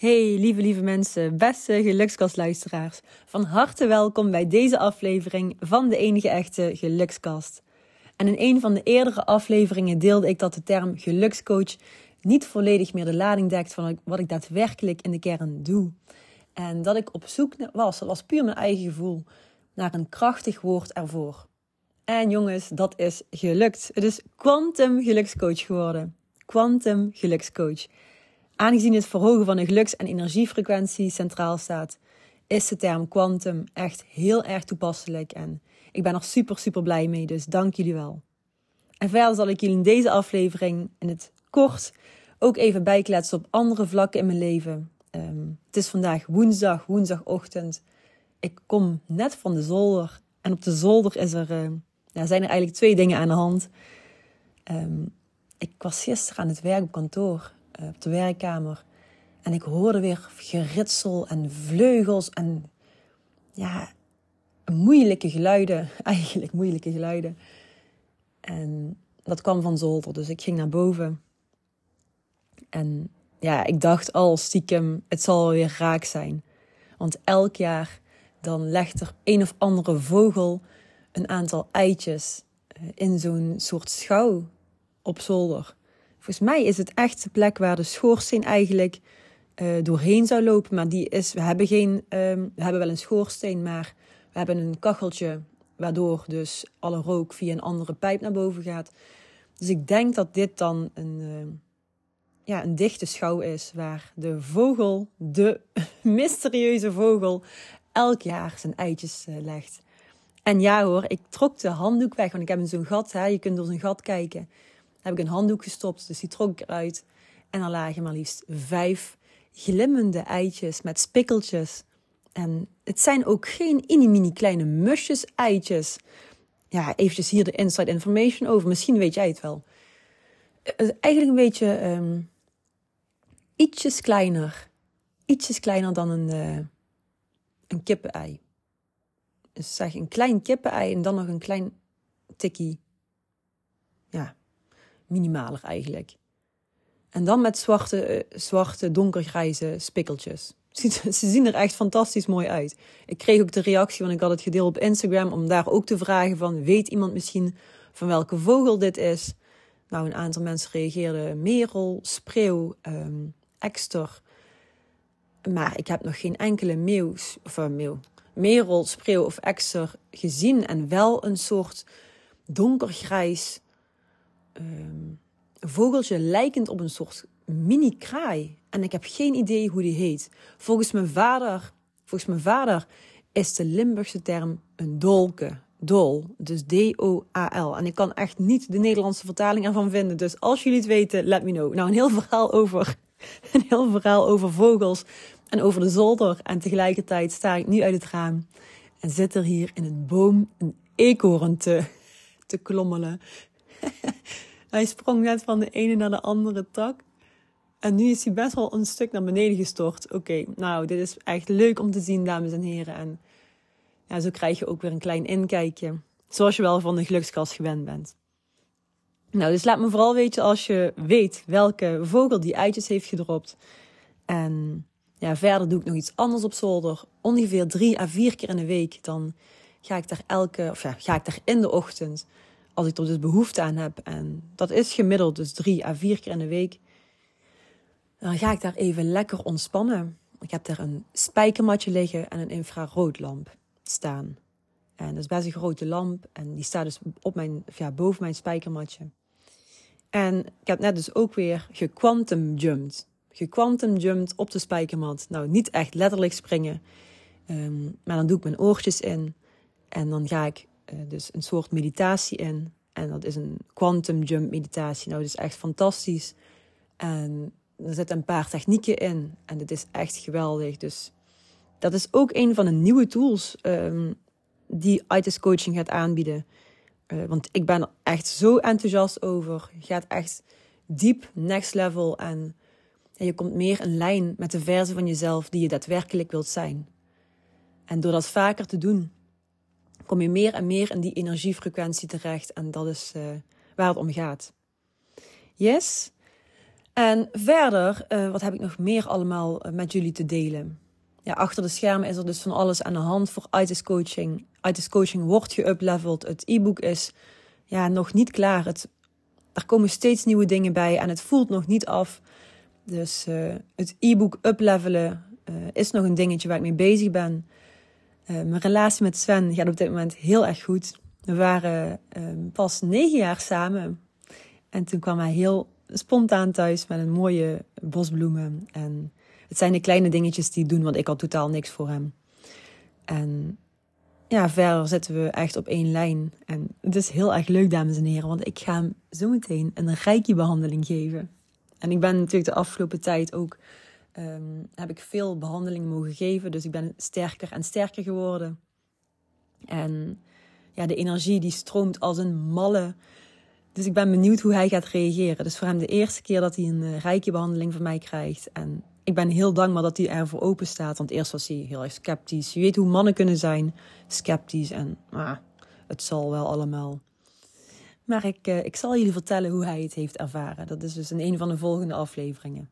Hey lieve lieve mensen, beste gelukskastluisteraars. Van harte welkom bij deze aflevering van de enige echte gelukskast. En in een van de eerdere afleveringen deelde ik dat de term gelukscoach niet volledig meer de lading dekt van wat ik daadwerkelijk in de kern doe. En dat ik op zoek was, dat was puur mijn eigen gevoel, naar een krachtig woord ervoor. En jongens, dat is gelukt. Het is quantum gelukscoach geworden. Quantum gelukscoach. Aangezien het verhogen van de geluks- en energiefrequentie centraal staat, is de term quantum echt heel erg toepasselijk. En ik ben er super, super blij mee, dus dank jullie wel. En verder zal ik jullie in deze aflevering in het kort ook even bijkletsen op andere vlakken in mijn leven. Ehm, het is vandaag woensdag, woensdagochtend. Ik kom net van de zolder. En op de zolder is er, uh, ja, zijn er eigenlijk twee dingen aan de hand. Um, ik was gisteren aan het werk op kantoor. Eh, op de werkkamer. En ik hoorde weer geritsel en vleugels en ja, moeilijke geluiden. Eigenlijk moeilijke geluiden. En dat kwam van zolder, dus ik ging naar boven. En ja, ik dacht al stiekem, het zal weer raak zijn. Want elk jaar dan legt er een of andere vogel een aantal eitjes eh, in zo'n soort schouw op zolder. Volgens mij is het echt de plek waar de schoorsteen eigenlijk uh, doorheen zou lopen. Maar die is, we hebben geen, um, we hebben wel een schoorsteen, maar we hebben een kacheltje waardoor dus alle rook via een andere pijp naar boven gaat. Dus ik denk dat dit dan een, uh, ja, een dichte schouw is waar de vogel, de mysterieuze vogel, elk jaar zijn eitjes uh, legt. En ja hoor, ik trok de handdoek weg, want ik heb zo'n gat, hè, je kunt door zijn gat kijken heb ik een handdoek gestopt, dus die trok eruit. En er lagen maar liefst vijf glimmende eitjes met spikkeltjes. En het zijn ook geen mini kleine musjes eitjes. Ja, eventjes hier de inside information over. Misschien weet jij het wel. Eh, eigenlijk een beetje um, ietsjes kleiner. Ietsjes kleiner dan een, uh, een kippenei. Dus zeg een klein kippenei en dan nog een klein tikkie. Ja, minimaler eigenlijk. En dan met zwarte, uh, zwarte donkergrijze spikkeltjes. Ze zien er echt fantastisch mooi uit. Ik kreeg ook de reactie, want ik had het gedeeld op Instagram, om daar ook te vragen van, weet iemand misschien van welke vogel dit is? Nou, een aantal mensen reageerden merel, spreeuw, um, ekster. Maar ik heb nog geen enkele meeuws, of uh, meeuw, merel, spreeuw of ekster gezien. En wel een soort donkergrijs um, vogeltje lijkend op een soort mini-kraai. En ik heb geen idee hoe die heet. Volgens mijn vader, volgens mijn vader is de Limburgse term een dolke. Dol, dus D-O-A-L. En ik kan echt niet de Nederlandse vertaling ervan vinden. Dus als jullie het weten, let me know. Nou, een heel verhaal over, een heel verhaal over vogels en over de zolder. En tegelijkertijd sta ik nu uit het raam en zit er hier in een boom een eekhoorn te, te klommelen. hij sprong net van de ene naar de andere tak. En nu is hij best wel een stuk naar beneden gestort. Oké, nou, dit is echt leuk om te zien, dames en heren. En ja, zo krijg je ook weer een klein inkijkje. Zoals je wel van de gelukskast gewend bent. Nou, dus laat me vooral weten als je weet welke vogel die eitjes heeft gedropt. En ja, verder doe ik nog iets anders op zolder. Ongeveer drie à vier keer in de week. Dan ga ik daar elke, of ja, ga ik daar in de ochtend als ik er dus behoefte aan heb, en dat is gemiddeld dus drie à vier keer in de week, dan ga ik daar even lekker ontspannen. Ik heb daar een spijkermatje liggen en een infraroodlamp staan. En dat is best een grote lamp en die staat dus op mijn, ja, boven mijn spijkermatje. En ik heb net dus ook weer gequantum jumped. Gequantum jumped op de spijkermat. Nou, niet echt letterlijk springen. Um, maar dan doe ik mijn oortjes in. En dan ga ik dus een soort meditatie in. En dat is een quantum jump meditatie. Nou, dat is echt fantastisch. En er zitten een paar technieken in. En dit is echt geweldig. Dus dat is ook een van de nieuwe tools um, die ITIS coaching gaat aanbieden. Uh, want ik ben er echt zo enthousiast over. Je gaat echt diep next level en je komt meer in lijn met de versie van jezelf die je daadwerkelijk wilt zijn. En door dat vaker te doen, kom je meer en meer in die energiefrequentie terecht. En dat is uh, waar het om gaat. Yes. En verder, uh, wat heb ik nog meer allemaal met jullie te delen? Ja, achter de schermen is er dus van alles aan de hand voor ITIS coaching. ITIS coaching wordt geüpleveld. Het e-book is ja, nog niet klaar. Het, er komen steeds nieuwe dingen bij en het voelt nog niet af. Dus het e-book uplevelen uh, is nog een dingetje waar ik mee bezig ben. Uh, mijn relatie met Sven gaat op dit moment heel erg goed. We waren pas negen jaar samen. En toen kwam hij heel spontaan thuis met een mooie bosbloemen. En het zijn de kleine dingetjes die doen, want ik had totaal niks voor hem. En ja, verder zitten we echt op één lijn. En het is heel erg leuk, dames en heren, want ik ga hem zo meteen een reiki-behandeling geven. En ik ben natuurlijk de afgelopen tijd ook, um, heb ik veel behandelingen mogen geven. Dus ik ben sterker en sterker geworden. En ja, de energie die stroomt als een malle. Dus ik ben benieuwd hoe hij gaat reageren. Dus voor hem de eerste keer dat hij een uh, reiki-behandeling van mij krijgt. En ik ben heel dankbaar dat hij ervoor open staat. Want eerst was hij heel erg sceptisch. Je weet hoe mannen kunnen zijn. Sceptisch en ah, het zal wel allemaal. Maar ik, uh, ik zal jullie vertellen hoe hij het heeft ervaren. Dat is dus in een van de volgende afleveringen.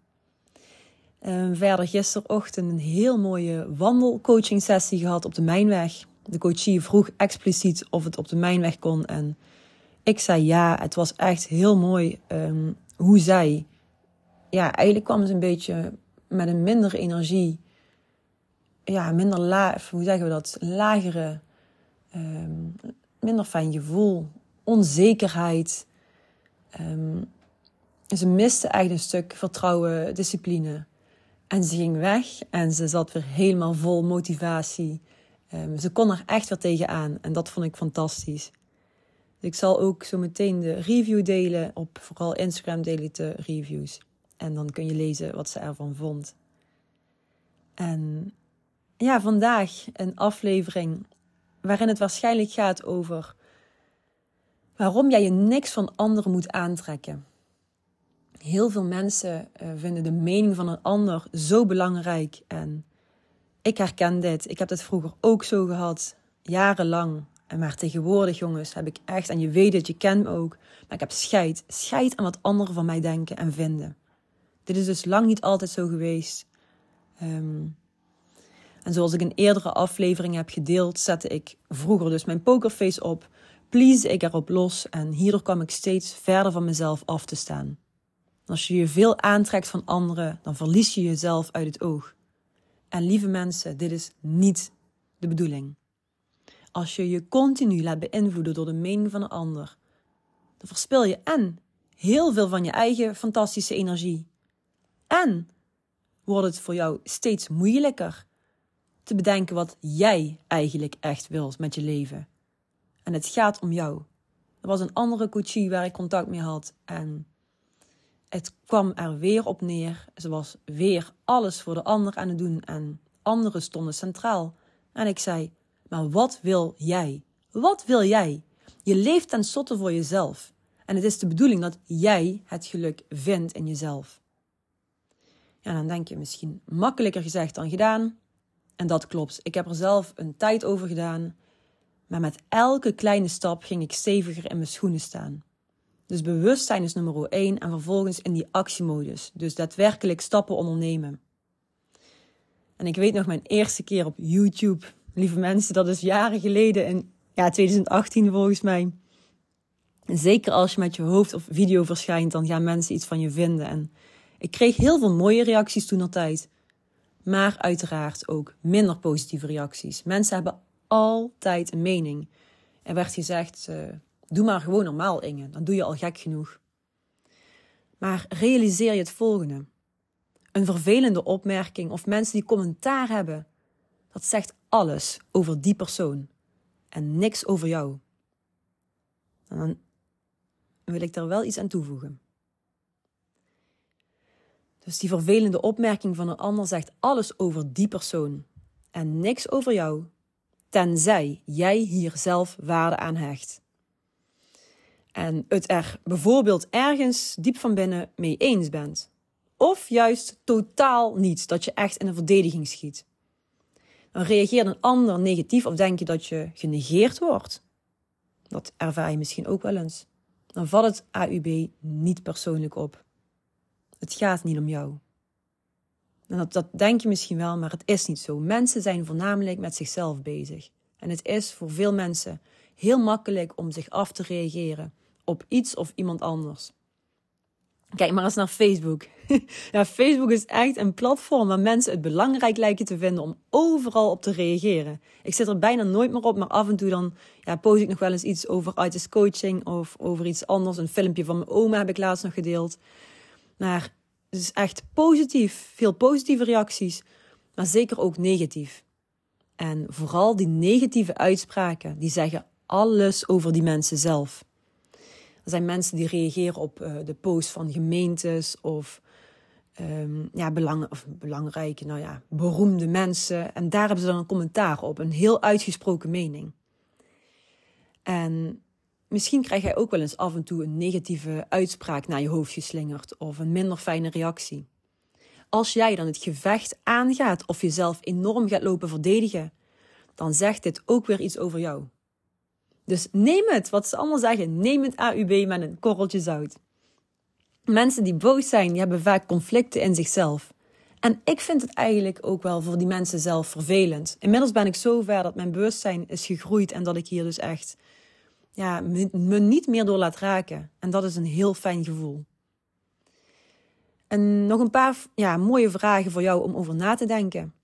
Verder gisterochtend een heel mooie wandelcoaching sessie gehad op de Mijnweg. De coachie vroeg expliciet of het op de Mijnweg kon. En ik zei ja, het was echt heel mooi um, hoe zij... Ja, eigenlijk kwam ze een beetje met een minder energie, ja, minder laag, hoe zeggen we dat, lagere, um, minder fijn gevoel, onzekerheid. Ze miste echt een stuk vertrouwen, discipline. En ze ging weg en ze zat weer helemaal vol motivatie. Um, ze kon er echt weer tegenaan en dat vond ik fantastisch. Dus ik zal ook zo meteen de review delen. Op vooral Instagram deel ik de reviews. En dan kun je lezen wat ze ervan vond. En ja, vandaag een aflevering waarin het waarschijnlijk gaat over waarom jij je niks van anderen moet aantrekken. Heel veel mensen uh, vinden de mening van een ander zo belangrijk. En ik herken dit. Ik heb dit vroeger ook zo gehad, jarenlang. En maar tegenwoordig, jongens, heb ik echt, en je weet het, je kent me ook, maar ik heb scheid. Scheid aan wat anderen van mij denken en vinden. Dit is dus lang niet altijd zo geweest. Um, en zoals ik in eerdere afleveringen heb gedeeld, zette ik vroeger dus mijn pokerface op, please ik erop los en hierdoor kwam ik steeds verder van mezelf af te staan. Als je je veel aantrekt van anderen, dan verlies je jezelf uit het oog. En lieve mensen, dit is niet de bedoeling. Als je je continu laat beïnvloeden door de mening van een ander, dan verspil je en heel veel van je eigen fantastische energie en wordt het voor jou steeds moeilijker te bedenken wat jij eigenlijk echt wilt met je leven. En het gaat om jou. Er was een andere coachie waar ik contact mee had en het kwam er weer op neer. Ze was weer alles voor de ander aan het doen en anderen stonden centraal. En ik zei: Maar wat wil jij? Wat wil jij? Je leeft tenslotte voor jezelf. En het is de bedoeling dat jij het geluk vindt in jezelf. En dan denk je misschien makkelijker gezegd dan gedaan. En dat klopt. Ik heb er zelf een tijd over gedaan. Maar met elke kleine stap ging ik steviger in mijn schoenen staan. Dus bewustzijn is nummer 1 en vervolgens in die actiemodus. Dus daadwerkelijk stappen ondernemen. En ik weet nog mijn eerste keer op YouTube. Lieve mensen, dat is jaren geleden in ja, 2018 volgens mij. zeker als je met je hoofd of video verschijnt, dan gaan mensen iets van je vinden. En ik kreeg heel veel mooie reacties toen al tijd. Maar uiteraard ook minder positieve reacties. Mensen hebben altijd een mening. Er werd gezegd, uh, doe maar gewoon normaal Inge, dan doe je al gek genoeg. Maar realiseer je het volgende. Een vervelende opmerking of mensen die commentaar hebben, dat zegt alles over die persoon en niks over jou. En dan wil ik daar wel iets aan toevoegen. Dus die vervelende opmerking van een ander zegt alles over die persoon en niks over jou. tenzij jij hier zelf waarde aan hecht. En het er bijvoorbeeld ergens diep van binnen mee eens bent. Of juist totaal niet, dat je echt in een verdediging schiet. Dan reageert een ander negatief of denk je dat je genegeerd wordt. Dat ervaar je misschien ook wel eens. Dan valt het AUB niet persoonlijk op. Het gaat niet om jou. Dat, dat denk je misschien wel, maar het is niet zo. Mensen zijn voornamelijk met zichzelf bezig. En het is voor veel mensen heel makkelijk om zich af te reageren op iets of iemand anders. Kijk maar eens naar Facebook. Facebook is echt een platform waar mensen het belangrijk lijken te vinden om overal op te reageren. Ik zit er bijna nooit meer op, maar af en toe dan ja, post ik nog wel eens iets over artist coaching of over iets anders. Een filmpje van mijn oma heb ik laatst nog gedeeld. Maar het is echt positief, veel positieve reacties, maar zeker ook negatief. En vooral die negatieve uitspraken, die zeggen alles over die mensen zelf. Er zijn mensen die reageren op uh, de post van gemeentes of, um, ja, of belangrijke, nou ja, beroemde mensen. En daar hebben ze dan een commentaar op, een heel uitgesproken mening. En misschien krijg jij ook wel eens af en toe een negatieve uitspraak naar je hoofd geslingerd of een minder fijne reactie. Als jij dan het gevecht aangaat of jezelf enorm gaat lopen verdedigen, dan zegt dit ook weer iets over jou. Dus neem het, wat ze allemaal zeggen, neem het AUB met een korreltje zout. Mensen die boos zijn, die hebben vaak conflicten in zichzelf. En ik vind het eigenlijk ook wel voor die mensen zelf vervelend. Inmiddels ben ik zo ver dat mijn bewustzijn is gegroeid en dat ik hier dus echt ja, me, me niet meer door laat raken. En dat is een heel fijn gevoel. En nog een paar ja, mooie vragen voor jou om over na te denken.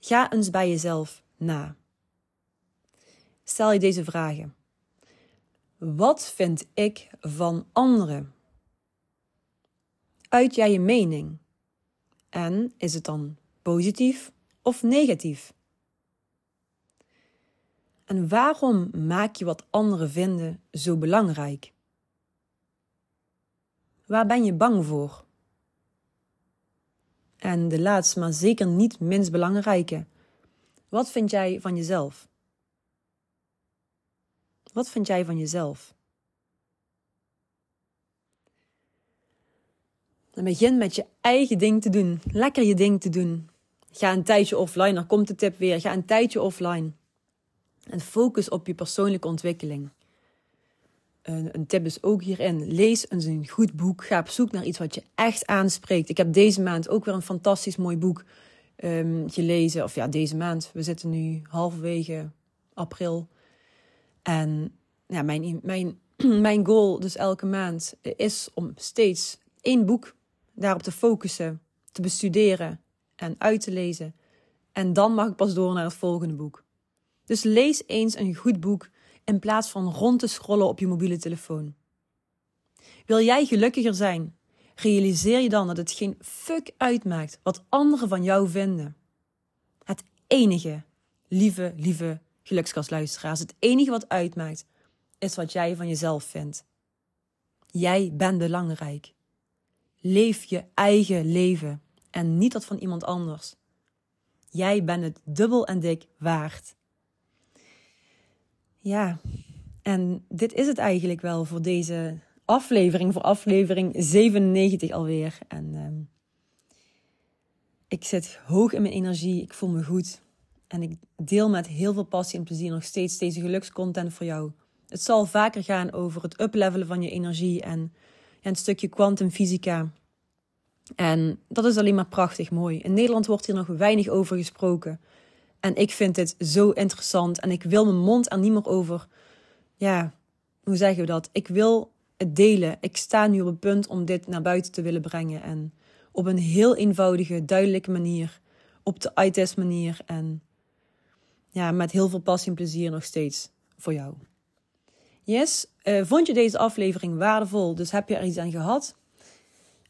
Ga eens bij jezelf na. Stel je deze vragen. Wat vind ik van anderen? Uit jij je mening? En is het dan positief of negatief? En waarom maak je wat anderen vinden zo belangrijk? Waar ben je bang voor? En de laatste, maar zeker niet minst belangrijke. Wat vind jij van jezelf? Wat vind jij van jezelf? Dan begin met je eigen ding te doen. Lekker je ding te doen. Ga een tijdje offline. Er komt de tip weer. Ga een tijdje offline. En focus op je persoonlijke ontwikkeling. Een, een, tip is ook hierin. Lees eens een goed boek. Ga op zoek naar iets wat je echt aanspreekt. Ik heb deze maand ook weer een fantastisch mooi boek um, gelezen. Of ja, deze maand. We zitten nu halverwege april. En ja, mijn, mijn, mijn goal dus elke maand is om steeds één boek daarop te focussen, te bestuderen en uit te lezen. En dan mag ik pas door naar het volgende boek. Dus lees eens een goed boek in plaats van rond te scrollen op je mobiele telefoon. Wil jij gelukkiger zijn? Realiseer je dan dat het geen fuck uitmaakt wat anderen van jou vinden. Het enige, lieve, lieve gelukskastluisteraars, het enige wat uitmaakt is wat jij van jezelf vindt. Jij bent belangrijk. Leef je eigen leven en niet dat van iemand anders. Jij bent het dubbel en dik waard. Ja, en dit is het eigenlijk wel voor deze aflevering, voor aflevering 97 alweer. En uh, ik zit hoog in mijn energie, ik voel me goed. En ik deel met heel veel passie en plezier nog steeds deze gelukscontent voor jou. Het zal vaker gaan over het uplevelen van je energie en een stukje kwantumfysica. En dat is alleen maar prachtig mooi. In Nederland wordt hier nog weinig over gesproken. En ik vind dit zo interessant en ik wil mijn mond er niet meer over. Ja, hoe zeggen we dat? Ik wil het delen. Ik sta nu op het punt om dit naar buiten te willen brengen. En op een heel eenvoudige, duidelijke manier. Op de ITES manier. En ja, met heel veel passie en plezier nog steeds voor jou. Yes, uh, vond je deze aflevering waardevol? Dus heb je er iets aan gehad?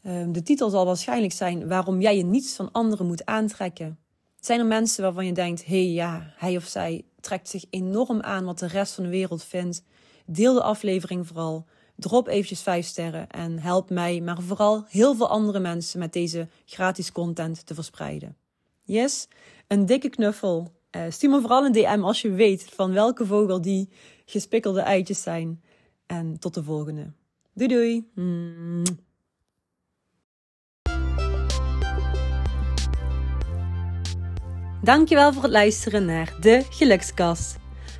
Uh, de titel zal waarschijnlijk zijn waarom jij je niets van anderen moet aantrekken. Zijn er mensen waarvan je denkt, hé hey, ja, hij of zij trekt zich enorm aan wat de rest van de wereld vindt? Deel de aflevering vooral. Drop eventjes 5 sterren en help mij, maar vooral heel veel andere mensen met deze gratis content te verspreiden. Yes, een dikke knuffel Uh, stuur me vooral een DM als je weet van welke vogel die gespikkelde eitjes zijn. En tot de volgende. Doei doei. Dankjewel voor het luisteren naar de Gelukskast.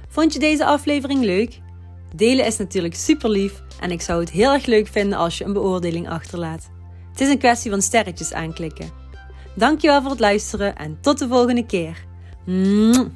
Vond je deze aflevering leuk? Delen is natuurlijk super lief en ik zou het heel erg leuk vinden als je een beoordeling achterlaat. Het is een kwestie van sterretjes aanklikken. Dankjewel voor het luisteren en tot de volgende keer. 嗯。